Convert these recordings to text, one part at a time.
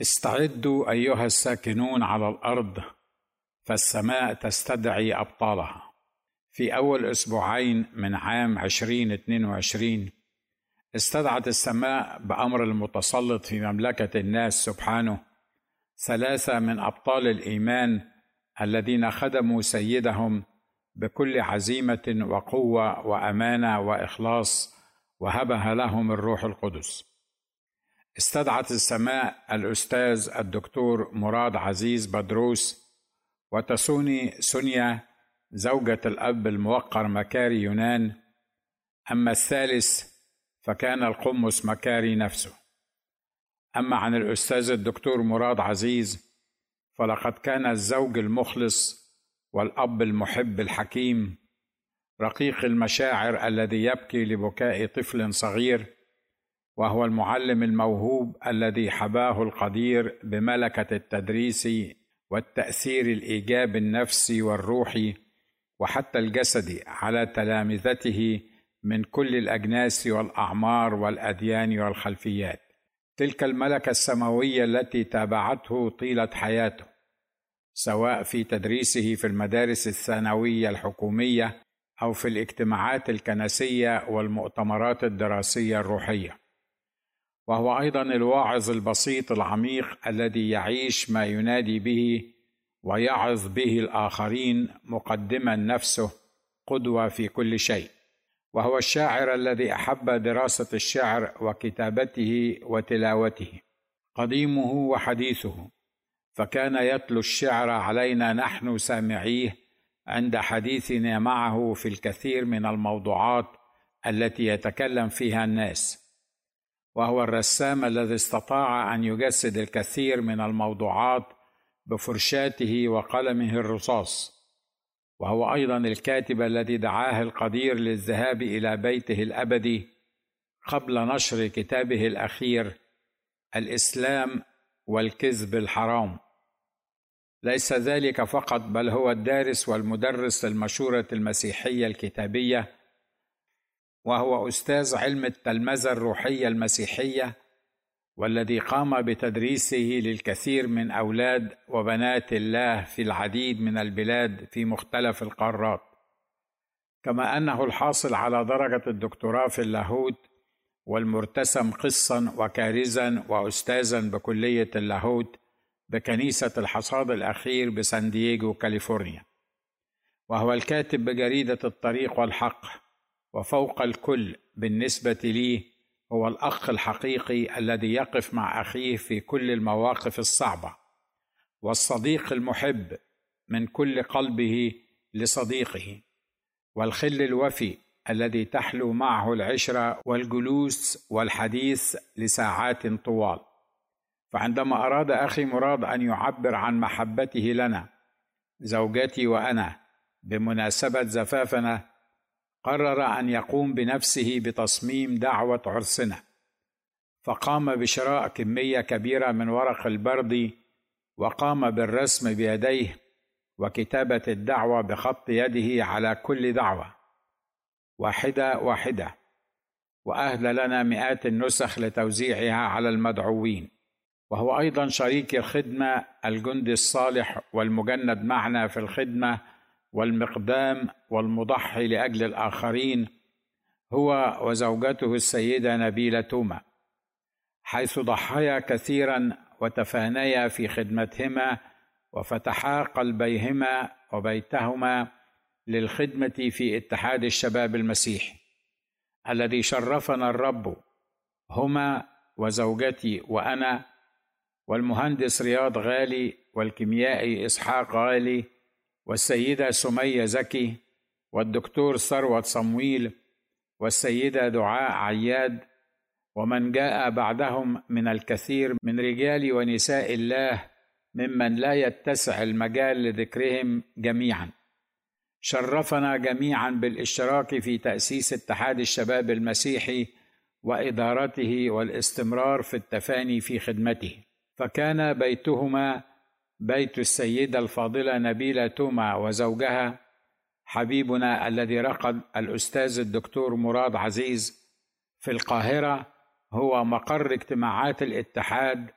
استعدوا أيها الساكنون على الأرض فالسماء تستدعي أبطالها. في أول أسبوعين من عام 2022 استدعت السماء بأمر المتسلط في مملكة الناس سبحانه ثلاثة من أبطال الإيمان الذين خدموا سيدهم بكل عزيمة وقوة وأمانة وإخلاص وهبها لهم الروح القدس. استدعت السماء الأستاذ الدكتور مراد عزيز بدروس وتسوني سونيا زوجة الأب الموقر مكاري يونان. أما الثالث فكان القمص مكاري نفسه. أما عن الأستاذ الدكتور مراد عزيز فلقد كان الزوج المخلص والأب المحب الحكيم رقيق المشاعر الذي يبكي لبكاء طفل صغير. وهو المعلم الموهوب الذي حباه القدير بملكة التدريس والتأثير الايجابي النفسي والروحي وحتى الجسدي على تلامذته من كل الأجناس والأعمار والأديان والخلفيات. تلك الملكة السماوية التي تابعته طيلة حياته سواء في تدريسه في المدارس الثانوية الحكومية أو في الاجتماعات الكنسية والمؤتمرات الدراسية الروحية. وهو أيضا الواعظ البسيط العميق الذي يعيش ما ينادي به ويعظ به الآخرين مقدما نفسه قدوة في كل شيء. وهو الشاعر الذي أحب دراسة الشعر وكتابته وتلاوته. قديمه وحديثه. فكان يتلو الشعر علينا نحن سامعيه عند حديثنا معه في الكثير من الموضوعات التي يتكلم فيها الناس. وهو الرسام الذي استطاع أن يجسد الكثير من الموضوعات بفرشاته وقلمه الرصاص. وهو أيضا الكاتب الذي دعاه القدير للذهاب إلى بيته الأبدي قبل نشر كتابه الأخير الإسلام والكذب الحرام. ليس ذلك فقط بل هو الدارس والمدرس للمشورة المسيحية الكتابية وهو أستاذ علم التلمذة الروحية المسيحية والذي قام بتدريسه للكثير من أولاد وبنات الله في العديد من البلاد في مختلف القارات. كما أنه الحاصل على درجة الدكتوراه في اللاهوت والمرتسم قصا وكارزا وأستاذا بكلية اللاهوت بكنيسة الحصاد الأخير بسان دييغو كاليفورنيا. وهو الكاتب بجريدة الطريق والحق. وفوق الكل بالنسبة لي هو الأخ الحقيقي الذي يقف مع أخيه في كل المواقف الصعبة والصديق المحب من كل قلبه لصديقه والخل الوفي الذي تحلو معه العشرة والجلوس والحديث لساعات طوال. فعندما أراد أخي مراد أن يعبر عن محبته لنا زوجتي وأنا بمناسبة زفافنا قرر أن يقوم بنفسه بتصميم دعوة عرسنا فقام بشراء كمية كبيرة من ورق البرد وقام بالرسم بيديه وكتابة الدعوة بخط يده على كل دعوة. واحدة واحدة وأهدى لنا مئات النسخ لتوزيعها على المدعوين وهو أيضا شريك الخدمة الجندي الصالح والمجند معنا في الخدمة والمقدام والمضحي لأجل الآخرين هو وزوجته السيدة نبيلة توما حيث ضحيا كثيرا وتفانيا في خدمتهما وفتحا قلبيهما وبيتهما للخدمة في اتحاد الشباب المسيحي الذي شرفنا الرب هما وزوجتي وأنا والمهندس رياض غالي والكيميائي إسحاق غالي والسيدة سمية زكي والدكتور ثروت صمويل والسيدة دعاء عياد ومن جاء بعدهم من الكثير من رجال ونساء الله ممن لا يتسع المجال لذكرهم جميعا. شرفنا جميعا بالاشتراك في تأسيس اتحاد الشباب المسيحي وإدارته والاستمرار في التفاني في خدمته. فكان بيتهما بيت السيدة الفاضلة نبيلة توما وزوجها حبيبنا الذي رقد الأستاذ الدكتور مراد عزيز في القاهرة هو مقر اجتماعات الاتحاد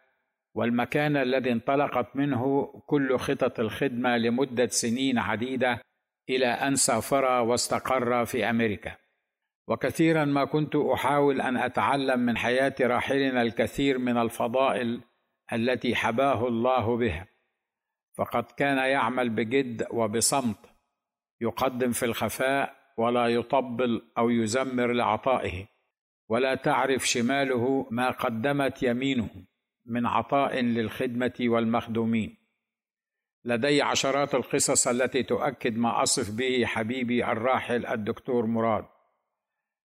والمكان الذي انطلقت منه كل خطط الخدمة لمدة سنين عديدة إلى أن سافر واستقر في أمريكا. وكثيرا ما كنت أحاول أن أتعلم من حياة راحلنا الكثير من الفضائل التي حباه الله بها. فقد كان يعمل بجد وبصمت يقدم في الخفاء ولا يطبل أو يزمر لعطائه ولا تعرف شماله ما قدمت يمينه من عطاء للخدمة والمخدومين. لدي عشرات القصص التي تؤكد ما أصف به حبيبي الراحل الدكتور مراد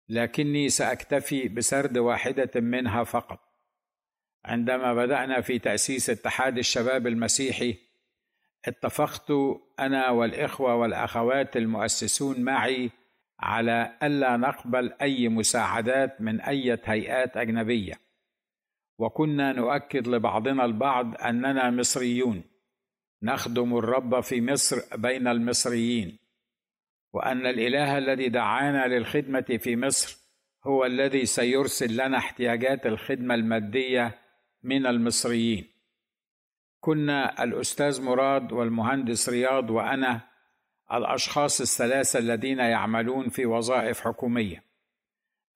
لكني سأكتفي بسرد واحدة منها فقط. عندما بدأنا في تأسيس اتحاد الشباب المسيحي اتفقت أنا والإخوة والأخوات المؤسسون معي على ألا نقبل أي مساعدات من أي هيئات أجنبية. وكنا نؤكد لبعضنا البعض أننا مصريون. نخدم الرب في مصر بين المصريين. وأن الإله الذي دعانا للخدمة في مصر هو الذي سيرسل لنا احتياجات الخدمة المادية من المصريين. كنا الأستاذ مراد والمهندس رياض وأنا الأشخاص الثلاثة الذين يعملون في وظائف حكومية.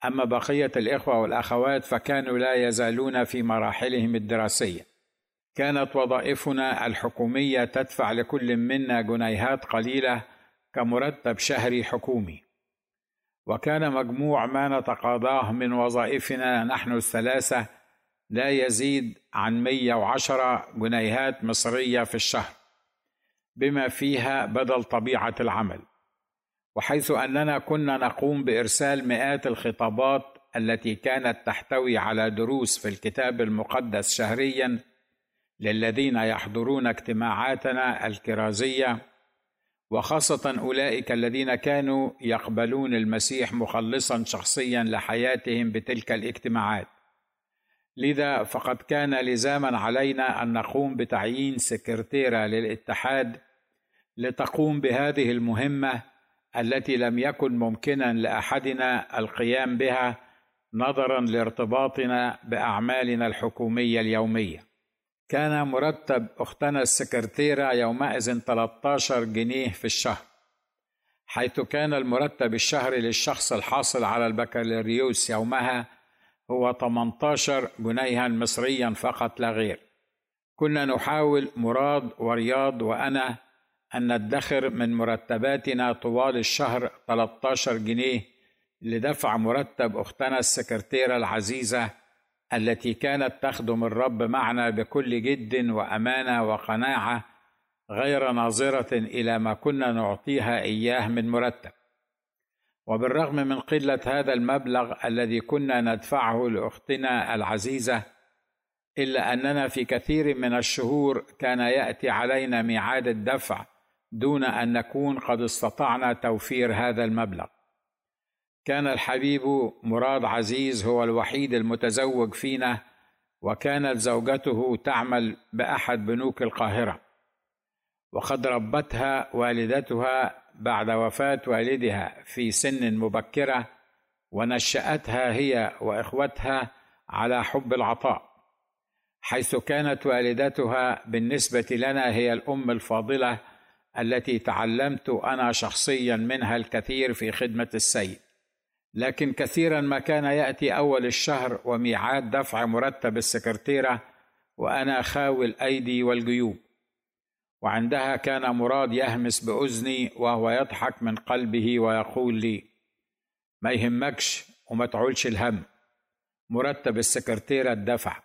أما بقية الإخوة والأخوات فكانوا لا يزالون في مراحلهم الدراسية. كانت وظائفنا الحكومية تدفع لكل منا جنيهات قليلة كمرتب شهري حكومي. وكان مجموع ما نتقاضاه من وظائفنا نحن الثلاثة لا يزيد عن 110 جنيهات مصرية في الشهر بما فيها بدل طبيعة العمل وحيث أننا كنا نقوم بإرسال مئات الخطابات التي كانت تحتوي على دروس في الكتاب المقدس شهريا للذين يحضرون اجتماعاتنا الكرازية وخاصة أولئك الذين كانوا يقبلون المسيح مخلصا شخصيا لحياتهم بتلك الاجتماعات. لذا فقد كان لزاما علينا أن نقوم بتعيين سكرتيرة للاتحاد لتقوم بهذه المهمة التي لم يكن ممكنا لأحدنا القيام بها نظرا لارتباطنا بأعمالنا الحكومية اليومية. كان مرتب أختنا السكرتيرة يومئذ 13 جنيه في الشهر حيث كان المرتب الشهري للشخص الحاصل على البكالوريوس يومها هو 18 جنيها مصريا فقط لا غير. كنا نحاول مراد ورياض وأنا أن ندخر من مرتباتنا طوال الشهر 13 جنيه لدفع مرتب أختنا السكرتيرة العزيزة التي كانت تخدم الرب معنا بكل جد وأمانة وقناعة غير ناظرة إلى ما كنا نعطيها إياه من مرتب. وبالرغم من قلة هذا المبلغ الذي كنا ندفعه لأختنا العزيزة إلا أننا في كثير من الشهور كان يأتي علينا ميعاد الدفع دون أن نكون قد استطعنا توفير هذا المبلغ. كان الحبيب مراد عزيز هو الوحيد المتزوج فينا وكانت زوجته تعمل بأحد بنوك القاهرة. وقد ربتها والدتها بعد وفاة والدها في سن مبكرة ونشأتها هي وإخوتها على حب العطاء حيث كانت والدتها بالنسبة لنا هي الأم الفاضلة التي تعلمت أنا شخصيا منها الكثير في خدمة السيد. لكن كثيرا ما كان يأتي أول الشهر وميعاد دفع مرتب السكرتيرة وأنا خاوي الأيدي والجيوب. وعندها كان مراد يهمس بأذني وهو يضحك من قلبه ويقول لي ما يهمكش وما تعولش الهم مرتب السكرتيرة الدفع.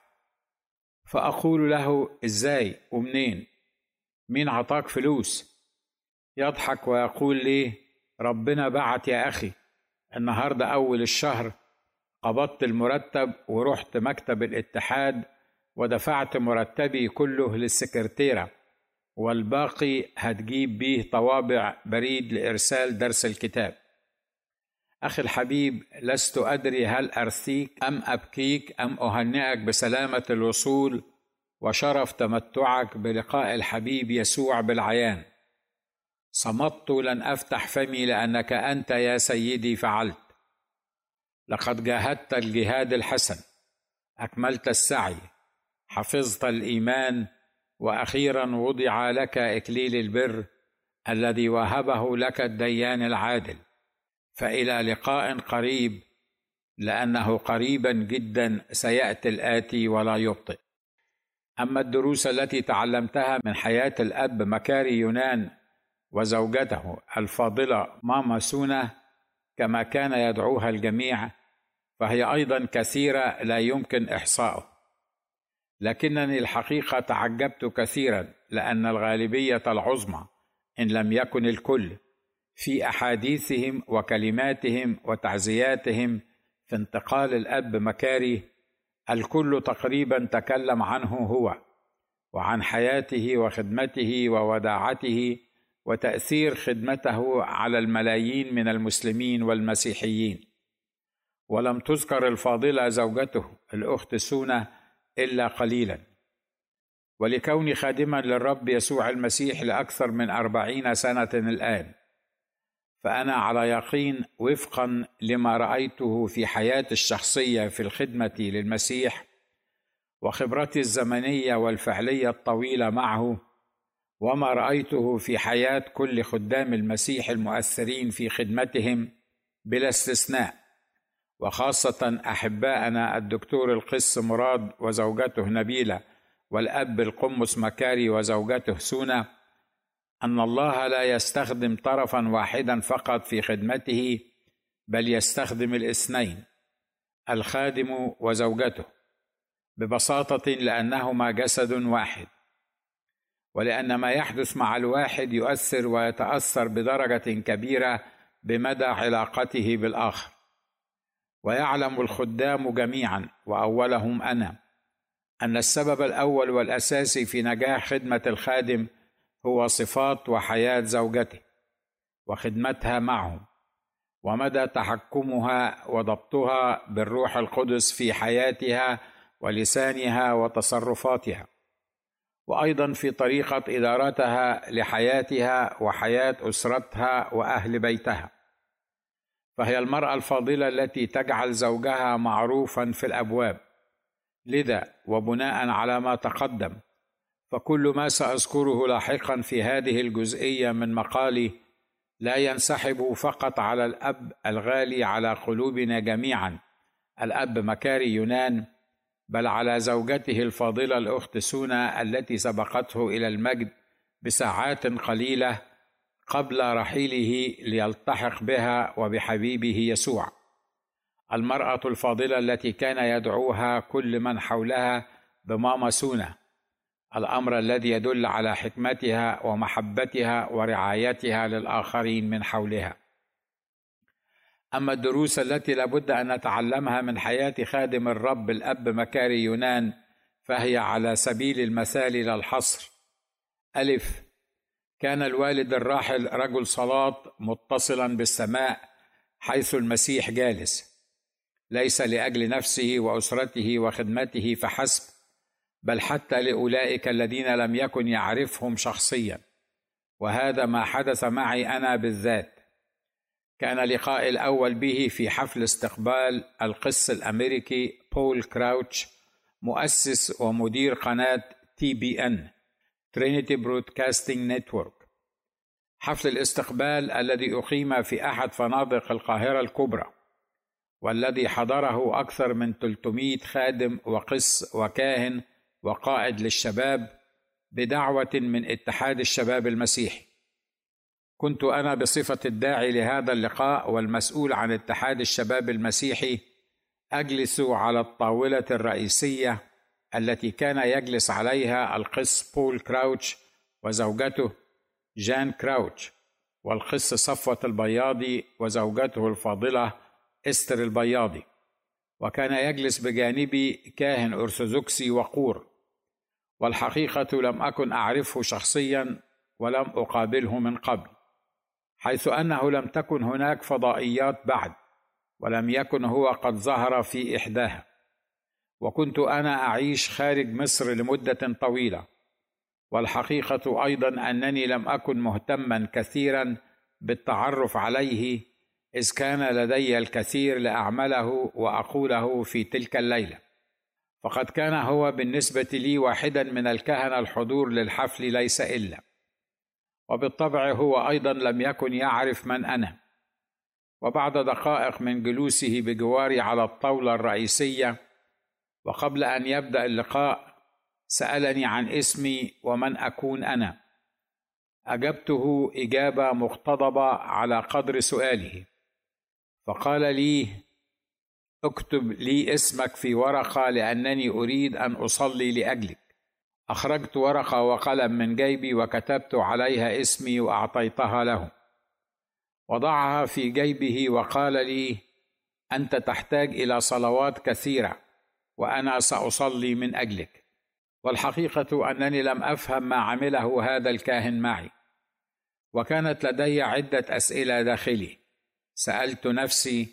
فأقول له إزاي ومنين؟ مين عطاك فلوس؟ يضحك ويقول لي ربنا بعت يا أخي النهاردة أول الشهر قبضت المرتب ورحت مكتب الاتحاد ودفعت مرتبي كله للسكرتيرة. والباقي هتجيب بيه طوابع بريد لإرسال درس الكتاب. أخي الحبيب لست أدري هل أرثيك أم أبكيك أم أهنئك بسلامة الوصول وشرف تمتعك بلقاء الحبيب يسوع بالعيان. صمت لن أفتح فمي لأنك أنت يا سيدي فعلت. لقد جاهدت الجهاد الحسن أكملت السعي حفظت الإيمان وأخيرا وضع لك إكليل البر الذي وهبه لك الديان العادل. فإلى لقاء قريب لأنه قريبا جدا سيأتي الآتي ولا يبطئ. أما الدروس التي تعلمتها من حياة الأب مكاري يونان وزوجته الفاضلة ماما سونا كما كان يدعوها الجميع فهي أيضا كثيرة لا يمكن احصاؤه لكنني الحقيقة تعجبت كثيرا لأن الغالبية العظمى إن لم يكن الكل في أحاديثهم وكلماتهم وتعزياتهم في انتقال الأب مكاري الكل تقريبا تكلم عنه هو وعن حياته وخدمته ووداعته وتأثير خدمته على الملايين من المسلمين والمسيحيين. ولم تذكر الفاضلة زوجته الأخت سونة إلا قليلا. ولكوني خادما للرب يسوع المسيح لأكثر من أربعين سنة الآن فأنا على يقين وفقا لما رأيته في حياتي الشخصية في الخدمة للمسيح وخبرتي الزمنية والفعلية الطويلة معه وما رأيته في حياة كل خدام المسيح المؤثرين في خدمتهم بلا استثناء. وخاصة أحباءنا الدكتور القس مراد وزوجته نبيلة والأب القمص مكاري وزوجته سونة أن الله لا يستخدم طرفا واحدا فقط في خدمته بل يستخدم الاثنين الخادم وزوجته ببساطة لأنهما جسد واحد. ولأن ما يحدث مع الواحد يؤثر ويتأثر بدرجة كبيرة بمدى علاقته بالآخر. ويعلم الخدام جميعا وأولهم أنا. أن السبب الأول والاساسي في نجاح خدمة الخادم هو صفات وحياة زوجته وخدمتها معه ومدى تحكمها وضبطها بالروح القدس في حياتها ولسانها وتصرفاتها وأيضا في طريقة إدارتها لحياتها وحياة أسرتها وأهل بيتها. فهي المرأة الفاضله التي تجعل زوجها معروفا في الأبواب. لذا وبناء على ما تقدم فكل ما سأذكره لاحقا في هذه الجزئية من مقالي لا ينسحب فقط على الأب الغالي على قلوبنا جميعا الأب مكاري يونان بل على زوجته الفاضله الأخت سونا التي سبقته إلى المجد بساعات قليلة قبل رحيله ليلتحق بها وبحبيبه يسوع. المرأة الفاضلة التي كان يدعوها كل من حولها بماما سونا. الأمر الذي يدل على حكمتها ومحبتها ورعايتها للآخرين من حولها. أما الدروس التي لابد أن نتعلمها من حياة خادم الرب الأب مكاري يونان فهي على سبيل المثال لا الحصر ألف كان الوالد الراحل رجل صلاة متصلا بالسماء حيث المسيح جالس. ليس لأجل نفسه وأسرته وخدمته فحسب بل حتى لأولئك الذين لم يكن يعرفهم شخصيا. وهذا ما حدث معي أنا بالذات. كان لقائي الأول به في حفل استقبال القس الأمريكي بول كراوتش مؤسس ومدير قناة TBN Trinity Broadcasting Network حفل الاستقبال الذي أقيم في أحد فنادق القاهرة الكبرى والذي حضره أكثر من 300 خادم وقس وكاهن وقائد للشباب بدعوة من اتحاد الشباب المسيحي. كنت أنا بصفة الداعي لهذا اللقاء والمسؤول عن اتحاد الشباب المسيحي أجلس على الطاولة الرئيسية التي كان يجلس عليها القس بول كراوتش وزوجته جان كراوتش والقس صفوة البياضي وزوجته الفاضلة إستر البياضي. وكان يجلس بجانبي كاهن أرثوذكسي وقور. والحقيقة لم أكن أعرفه شخصيا ولم أقابله من قبل حيث أنه لم تكن هناك فضائيات بعد ولم يكن هو قد ظهر في إحداها. وكنت أنا أعيش خارج مصر لمدة طويلة. والحقيقة أيضا أنني لم أكن مهتما كثيرا بالتعرف عليه إذ كان لدي الكثير لأعمله وأقوله في تلك الليلة. فقد كان هو بالنسبة لي واحدا من الكهنة الحضور للحفل ليس إلا. وبالطبع هو أيضا لم يكن يعرف من أنا. وبعد دقائق من جلوسه بجواري على الطاولة الرئيسية وقبل أن يبدأ اللقاء سألني عن اسمي ومن أكون أنا. أجبته إجابة مقتضبة على قدر سؤاله. فقال لي اكتب لي اسمك في ورقة لأنني أريد أن أصلي لأجلك. أخرجت ورقة وقلم من جيبي وكتبت عليها اسمي وأعطيتها له. وضعها في جيبه وقال لي أنت تحتاج إلى صلوات كثيرة. وأنا سأصلي من أجلك. والحقيقة أنني لم أفهم ما عمله هذا الكاهن معي. وكانت لدي عدة أسئلة داخلي. سألت نفسي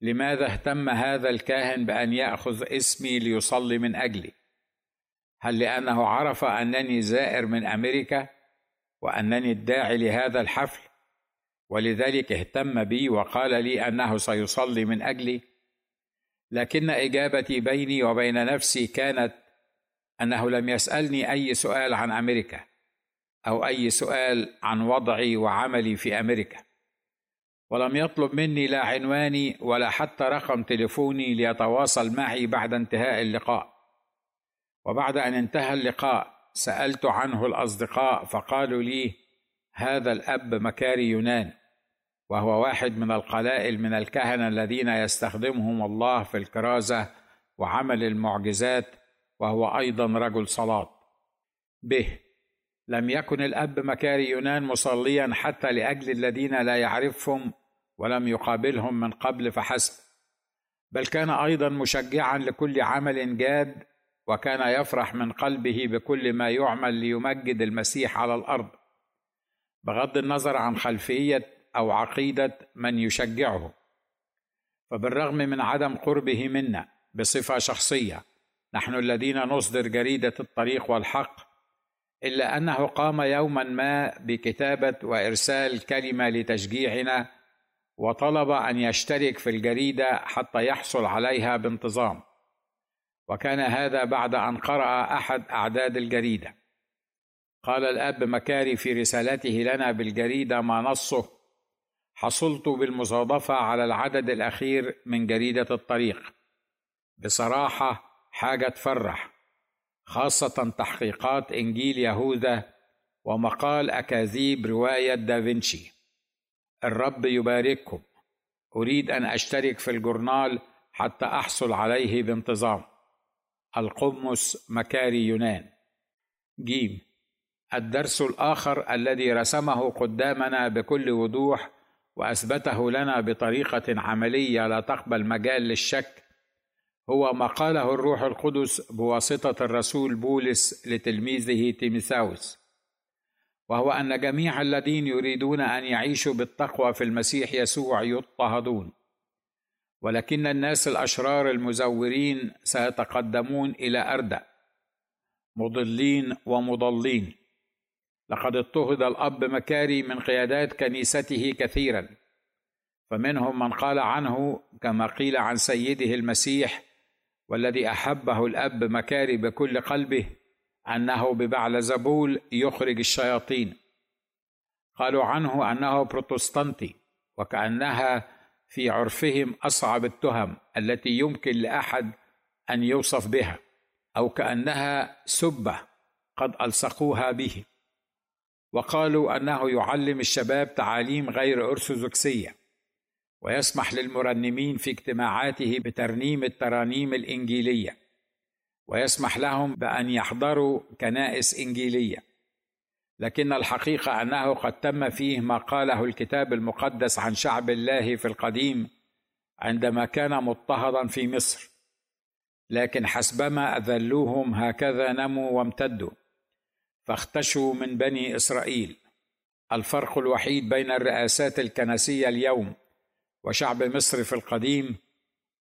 لماذا اهتم هذا الكاهن بأن يأخذ اسمي ليصلي من أجلي؟ هل لأنه عرف أنني زائر من أمريكا وأنني الداعي لهذا الحفل؟ ولذلك اهتم بي وقال لي أنه سيصلي من أجلي لكن إجابتي بيني وبين نفسي كانت أنه لم يسألني أي سؤال عن أمريكا أو أي سؤال عن وضعي وعملي في أمريكا. ولم يطلب مني لا عنواني ولا حتى رقم تليفوني ليتواصل معي بعد انتهاء اللقاء. وبعد أن انتهى اللقاء سألت عنه الأصدقاء فقالوا لي هذا الأب مكاري يونان. وهو واحد من القلائل من الكهنة الذين يستخدمهم الله في الكرازة وعمل المعجزات وهو أيضا رجل صلاه به لم يكن الأب مكاري يونان مصليا حتى لأجل الذين لا يعرفهم ولم يقابلهم من قبل فحسب. بل كان أيضا مشجعا لكل عمل جاد وكان يفرح من قلبه بكل ما يعمل ليمجد المسيح على الأرض. بغض النظر عن خلفية أو عقيدة من يشجعه. فبالرغم من عدم قربه منا بصفة شخصية نحن الذين نصدر جريدة الطريق والحق إلا أنه قام يوما ما بكتابة وإرسال كلمة لتشجيعنا وطلب أن يشترك في الجريدة حتى يحصل عليها بانتظام. وكان هذا بعد أن قرأ أحد أعداد الجريدة. قال الأب مكاري في رسالته لنا بالجريدة ما نصه حصلت بالمصادفه على العدد الأخير من جريدة الطريق. بصراحة حاجة تفرح خاصة تحقيقات إنجيل يهوذا ومقال أكاذيب رواية دافنشي. الرب يبارككم. أريد أن أشترك في الجورنال حتى أحصل عليه بانتظام. القمص مكاري يونان. جيم. الدرس الآخر الذي رسمه قدامنا بكل وضوح وأثبته لنا بطريقة عملية لا تقبل مجال للشك. هو ما قاله الروح القدس بواسطة الرسول بولس لتلميذه تيميثاوس وهو أن جميع الذين يريدون أن يعيشوا بالتقوى في المسيح يسوع يضطهدون ولكن الناس الأشرار المزورين سيتقدمون إلى أردأ مضلين ومضلين. لقد اضطهد الأب مكاري من قيادات كنيسته كثيرا. فمنهم من قال عنه كما قيل عن سيده المسيح والذي أحبه الأب مكاري بكل قلبه أنه ببعل زبول يخرج الشياطين. قالوا عنه أنه بروتستانتي وكأنها في عرفهم أصعب التهم التي يمكن لأحد أن يوصف بها أو كأنها سبة قد ألصقوها به. وقالوا أنه يعلم الشباب تعاليم غير أرثوذكسية ويسمح للمرنمين في اجتماعاته بترنيم الترانيم الإنجيلية ويسمح لهم بأن يحضروا كنائس إنجيلية. لكن الحقيقة أنه قد تم فيه ما قاله الكتاب المقدس عن شعب الله في القديم عندما كان مضطهدا في مصر لكن حسبما أذلوهم هكذا نموا وامتدوا. فاختشوا من بني إسرائيل. الفرق الوحيد بين الرئاسات الكنسية اليوم وشعب مصر في القديم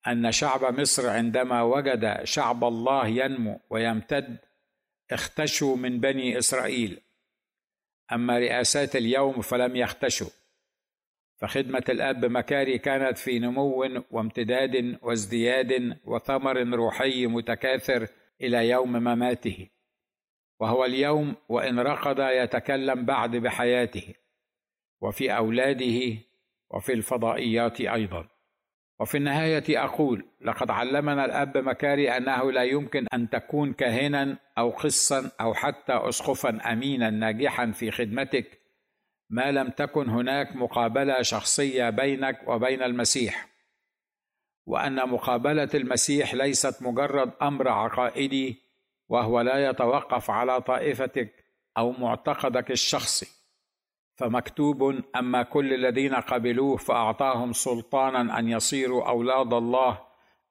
أن شعب مصر عندما وجد شعب الله ينمو ويمتد اختشوا من بني إسرائيل. أما رئاسات اليوم فلم يختشوا. فخدمة الأب مكاري كانت في نمو وامتداد وازدياد وثمر روحي متكاثر إلى يوم مماته. وهو اليوم وإن رقد يتكلم بعد بحياته وفي أولاده وفي الفضائيات أيضا. وفي النهاية أقول لقد علمنا الأب مكاري أنه لا يمكن أن تكون كاهنا أو قسا أو حتى أسقفا أمينا ناجحا في خدمتك ما لم تكن هناك مقابلة شخصية بينك وبين المسيح. وأن مقابلة المسيح ليست مجرد أمر عقائدي وهو لا يتوقف على طائفتك أو معتقدك الشخصي فمكتوب أما كل الذين قبلوه فأعطاهم سلطانا أن يصيروا أولاد الله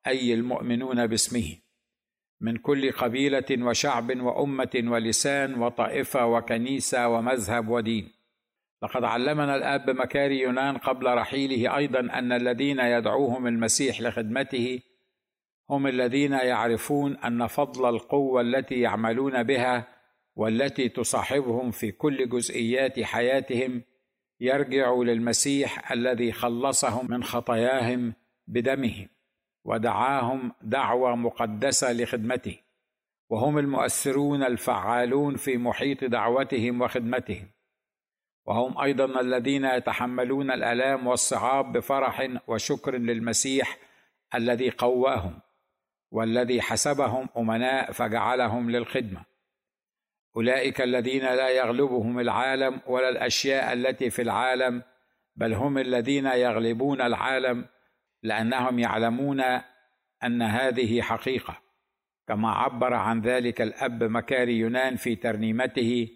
أي المؤمنون باسمه من كل قبيلة وشعب وأمة ولسان وطائفة وكنيسة ومذهب ودين. لقد علمنا الآب مكاري يونان قبل رحيله أيضا أن الذين يدعوهم المسيح لخدمته هم الذين يعرفون أن فضل القوة التي يعملون بها والتي تصاحبهم في كل جزئيات حياتهم يرجع للمسيح الذي خلصهم من خطاياهم بدمه ودعاهم دعوة مقدسة لخدمته. وهم المؤثرون الفعالون في محيط دعوتهم وخدمتهم وهم أيضا الذين يتحملون الألام والصعاب بفرح وشكر للمسيح الذي قواهم. والذي حسبهم أمناء فجعلهم للخدمة. أولئك الذين لا يغلبهم العالم ولا الأشياء التي في العالم بل هم الذين يغلبون العالم لأنهم يعلمون أن هذه حقيقة. كما عبر عن ذلك الأب مكاري يونان في ترنيمته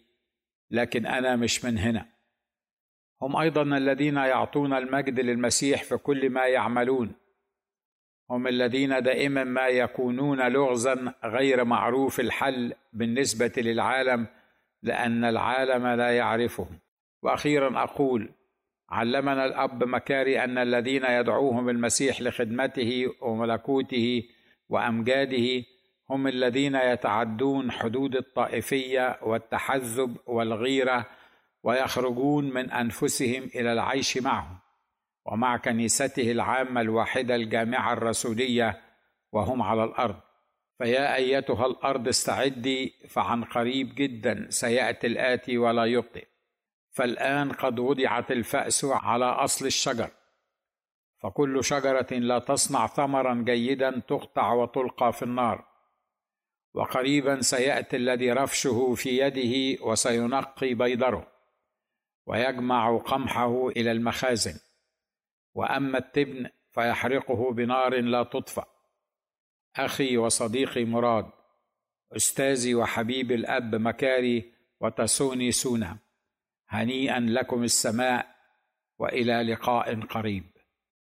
لكن أنا مش من هنا. هم أيضا الذين يعطون المجد للمسيح في كل ما يعملون. هم الذين دائما ما يكونون لغزا غير معروف الحل بالنسبة للعالم لأن العالم لا يعرفهم. وأخيرا أقول علمنا الأب مكاري أن الذين يدعوهم المسيح لخدمته وملكوته وأمجاده هم الذين يتعدون حدود الطائفية والتحزب والغيرة ويخرجون من أنفسهم إلى العيش معه ومع كنيسته العامة الواحدة الجامعة الرسولية وهم على الأرض. فيا أيتها الأرض استعدي فعن قريب جدا سيأتي الآتي ولا يبطئ فالآن قد وضعت الفأس على أصل الشجر. فكل شجرة لا تصنع ثمرا جيدا تقطع وتلقى في النار. وقريبا سيأتي الذي رفشه في يده وسينقي بيضره ويجمع قمحه إلى المخازن. وأما التبن فيحرقه بنار لا تطفأ. أخي وصديقي مراد أستاذي وحبيبي الأب مكاري وتسوني سونا هنيئا لكم السماء وإلى لقاء قريب.